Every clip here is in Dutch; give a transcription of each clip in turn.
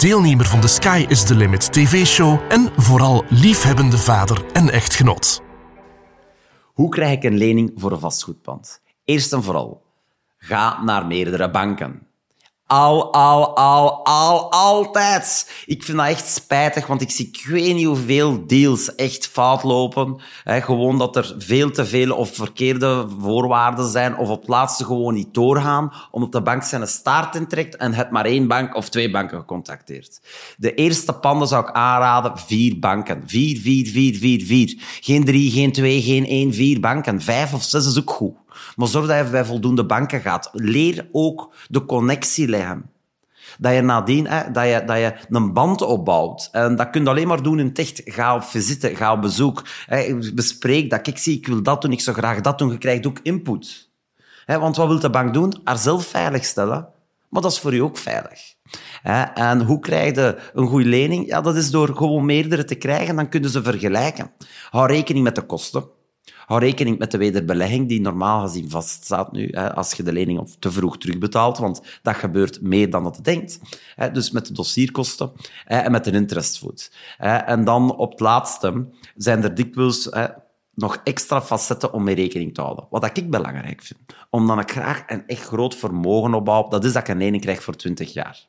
deelnemer van de Sky is the Limit TV-show en vooral liefhebbende vader en echtgenoot. Hoe krijg ik een lening voor een vastgoedpand? Eerst en vooral, ga naar meerdere banken. Al, al, al, al, altijd. Ik vind dat echt spijtig, want ik zie ik weet niet hoeveel deals echt fout lopen. gewoon dat er veel te veel of verkeerde voorwaarden zijn of op laatste gewoon niet doorgaan, omdat de bank zijn staart intrekt en het maar één bank of twee banken gecontacteerd. De eerste panden zou ik aanraden, vier banken. Vier, vier, vier, vier, vier. Geen drie, geen twee, geen één, vier banken. Vijf of zes is ook goed. Maar zorg dat je bij voldoende banken gaat. Leer ook de connectie leggen. Dat je nadien hè, dat je, dat je een band opbouwt. En dat kun je alleen maar doen in ticht. Ga op visite, ga op bezoek. Hè, bespreek dat. Ik zie, ik wil dat doen, ik zou graag dat doen. Je krijgt ook input. Hè, want wat wil de bank doen? Haarzelf veiligstellen. Maar dat is voor je ook veilig. En hoe krijg je een goede lening? Ja, dat is door gewoon meerdere te krijgen. Dan kunnen ze vergelijken. Hou rekening met de kosten. Hou rekening met de wederbelegging die normaal gezien vaststaat nu, hè, als je de lening te vroeg terugbetaalt, want dat gebeurt meer dan dat je denkt. Hè, dus met de dossierkosten hè, en met de interestvoet. En dan op het laatste zijn er dikwijls nog extra facetten om mee rekening te houden. Wat ik belangrijk vind. Omdat ik graag een echt groot vermogen opbouw, dat is dat ik een lening krijg voor 20 jaar.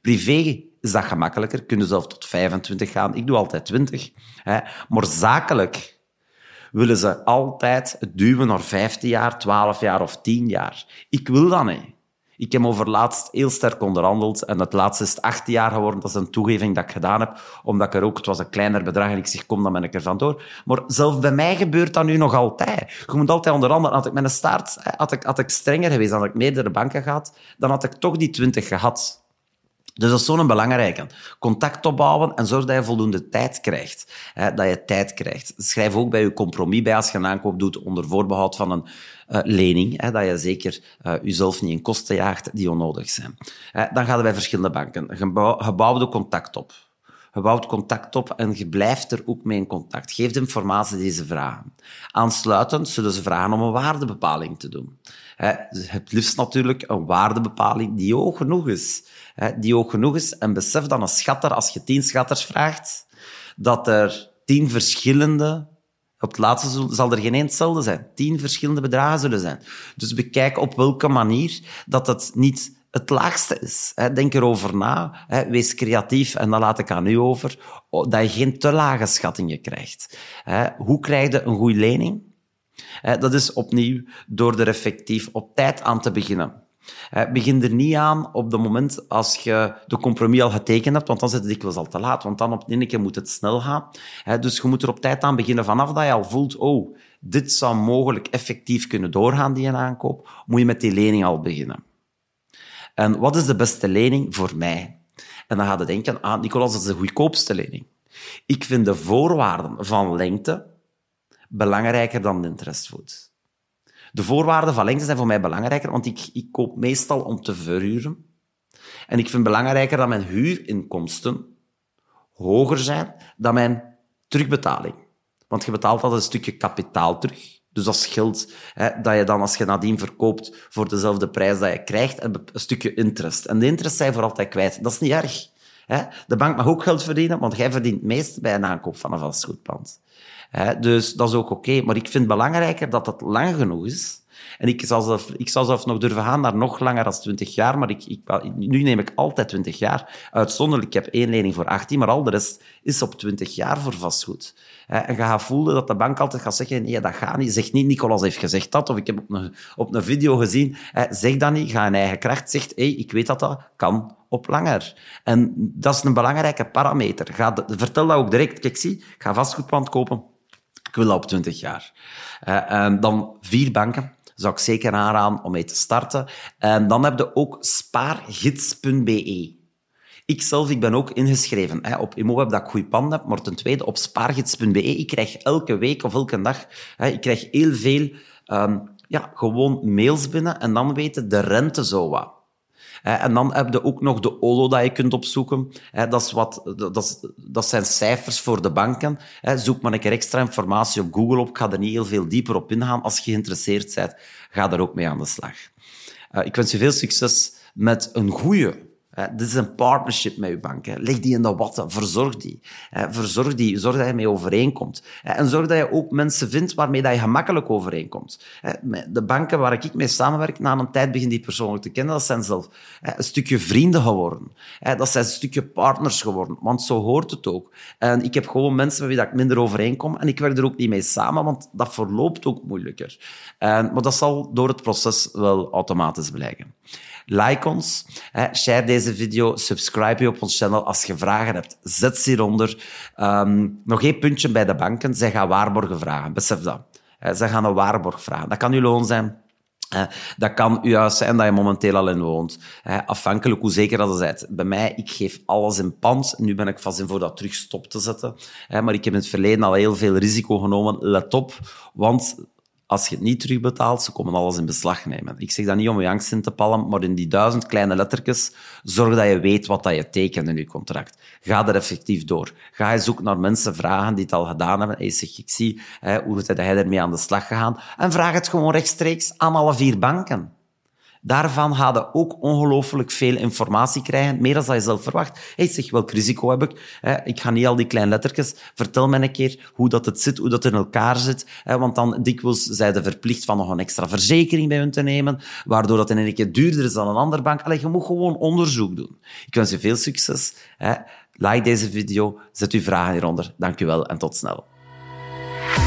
Privé is dat gemakkelijker, kunnen zelf tot 25 gaan. Ik doe altijd 20. Hè. Maar zakelijk willen ze altijd duwen naar 15 jaar, 12 jaar of 10 jaar. Ik wil dat niet. Ik heb over laatst heel sterk onderhandeld en het laatste is 18 jaar geworden. Dat is een toegeving dat ik gedaan heb, omdat ik er ook, het was een kleiner bedrag en ik zeg, kom, dan ben ik er vandoor. Maar zelfs bij mij gebeurt dat nu nog altijd. Je moet altijd onderhandelen. Had ik mijn start, had ik, had ik strenger geweest, had ik meerdere banken gehad, dan had ik toch die 20 gehad. Dus dat is zo'n belangrijke. Contact opbouwen en zorg dat je voldoende tijd krijgt. Hè, dat je tijd krijgt. Schrijf ook bij je compromis bij als je een aankoop doet onder voorbehoud van een uh, lening. Hè, dat je zeker uh, jezelf niet in kosten jaagt die onnodig zijn. dan gaan we bij verschillende banken. Je bouwt contact op. Je contact op en je blijft er ook mee in contact. Geef de informatie die ze vragen. Aansluitend zullen ze vragen om een waardebepaling te doen. Het liefst natuurlijk een waardebepaling die hoog genoeg is die hoog genoeg is. En besef dan een schatter, als je tien schatters vraagt, dat er tien verschillende op het laatste zal er geen één hetzelfde zijn. Tien verschillende bedragen zullen zijn. Dus bekijk op welke manier dat het niet het laagste is. Denk erover na. Wees creatief. En dan laat ik aan u over. Dat je geen te lage schattingen krijgt. Hoe krijg je een goede lening? Dat is opnieuw door er effectief op tijd aan te beginnen. Begin er niet aan op het moment als je de compromis al getekend hebt, want dan zit het dikwijls al te laat. Want dan op de keer moet het snel gaan. Dus je moet er op tijd aan beginnen. Vanaf dat je al voelt, oh, dit zou mogelijk effectief kunnen doorgaan, die aankoop, moet je met die lening al beginnen. En wat is de beste lening voor mij? En dan ga je denken, ah, Nicolas, dat is de goedkoopste lening. Ik vind de voorwaarden van lengte belangrijker dan de interestvoet. De voorwaarden van lengte zijn voor mij belangrijker, want ik, ik koop meestal om te verhuren. En ik vind belangrijker dat mijn huurinkomsten hoger zijn dan mijn terugbetaling. Want je betaalt altijd een stukje kapitaal terug. Dus dat scheelt hè, dat je dan, als je nadien verkoopt voor dezelfde prijs dat je krijgt, een stukje interest. En de interest zijn voor altijd kwijt. Dat is niet erg. De bank mag ook geld verdienen, want jij verdient het bij een aankoop van een vastgoedpand. Dus dat is ook oké. Maar ik vind het belangrijker dat het lang genoeg is. En ik zou, zelf, ik nog durven gaan naar nog langer dan 20 jaar, maar ik, ik, nu neem ik altijd 20 jaar. Uitzonderlijk, ik heb één lening voor 18, maar al de rest is op 20 jaar voor vastgoed. En je gaat voelen dat de bank altijd gaat zeggen, nee, dat gaat niet. Zeg niet, Nicolas heeft gezegd dat, of ik heb op een, op een video gezien, zeg dat niet, ga in eigen kracht, zegt, hey, ik weet dat dat kan op langer. En dat is een belangrijke parameter. Ga, vertel dat ook direct. Kijk, zie, ik ga vastgoedpand kopen ik wil op 20 jaar. Uh, en dan vier banken zou ik zeker aanraden om mee te starten. En dan heb je ook spaargids.be. Ik zelf ik ben ook ingeschreven hè, op ImmoWeb dat ik goede pand heb, maar ten tweede op spaargids.be. Ik krijg elke week of elke dag hè, ik krijg heel veel um, ja, gewoon mails binnen en dan weten de rente zo wat. En dan heb je ook nog de OLO dat je kunt opzoeken. Dat, is wat, dat, is, dat zijn cijfers voor de banken. Zoek maar een keer extra informatie op Google op. Ik ga er niet heel veel dieper op ingaan. Als je geïnteresseerd bent, ga er ook mee aan de slag. Eh, ik wens je veel succes met een goede dit is een partnership met je bank. Leg die in de watten, verzorg die. Verzorg die, zorg dat je mee overeenkomt. En zorg dat je ook mensen vindt waarmee dat je gemakkelijk overeenkomt. De banken waar ik mee samenwerk, na een tijd begin die persoonlijk te kennen, dat zijn zelf een stukje vrienden geworden. Dat zijn een stukje partners geworden, want zo hoort het ook. En ik heb gewoon mensen met wie ik minder overeenkom en ik werk er ook niet mee samen, want dat verloopt ook moeilijker. Maar dat zal door het proces wel automatisch blijken. Like ons, hè, share deze video, subscribe je op ons channel. Als je vragen hebt, zet ze hieronder. Um, nog één puntje bij de banken. Zij gaan waarborgen vragen. Besef dat. Zij gaan een waarborg vragen. Dat kan uw loon zijn. Dat kan uw huis zijn dat je momenteel al in woont. Afhankelijk hoe zeker dat is. Bij mij, ik geef alles in pand. Nu ben ik vast in voor dat terug stop te zetten. Maar ik heb in het verleden al heel veel risico genomen. Let op, want als je het niet terugbetaalt, ze komen alles in beslag nemen. Ik zeg dat niet om je angst in te pallen, maar in die duizend kleine lettertjes, zorg dat je weet wat dat je tekent in je contract. Ga er effectief door. Ga je zoeken naar mensen, vragen die het al gedaan hebben. Hey, zeg, ik zie, hè, hoe hij ermee aan de slag gegaan? En vraag het gewoon rechtstreeks aan alle vier banken. Daarvan hadden ook ongelooflijk veel informatie krijgen, meer dan je zelf verwacht. Hey, zeg, welk risico heb ik? Ik ga niet al die kleine lettertjes. Vertel me een keer hoe dat het zit, hoe dat in elkaar zit. Want dan dikwijls zijn ze verplicht van nog een extra verzekering bij hun te nemen, waardoor dat in een keer duurder is dan een andere bank. Allee, je moet gewoon onderzoek doen. Ik wens je veel succes. Like deze video, zet uw vragen hieronder. Dank u wel en tot snel.